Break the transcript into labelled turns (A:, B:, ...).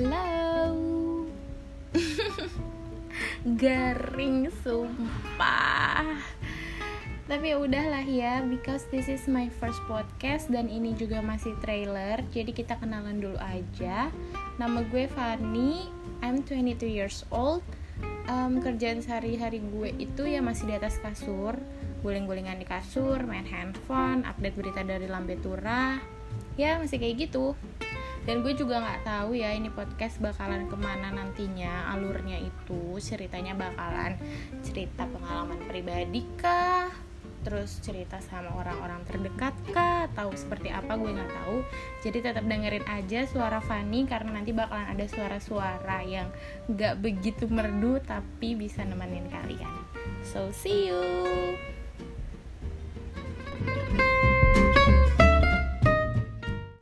A: Halo Garing sumpah. Tapi ya udahlah ya Because this is my first podcast Dan ini juga masih trailer Jadi kita kenalan dulu aja. Nama gue Fani I'm 22 years old. Um, Kerjaan sehari-hari gue itu ya masih di atas kasur Guling-gulingan di kasur Main handphone Update berita dari Lambe Tura, Ya masih kayak gitu dan gue juga nggak tahu ya ini podcast bakalan ke mana nantinya alurnya itu ceritanya bakalan cerita pengalaman pribadi kah? Terus cerita sama orang-orang terdekat kah? Atau seperti apa? Gue nggak tahu. Jadi tetap dengerin aja suara Fanny karena nanti bakalan ada suara-suara yang nggak begitu merdu tapi bisa nemenin kalian. So see you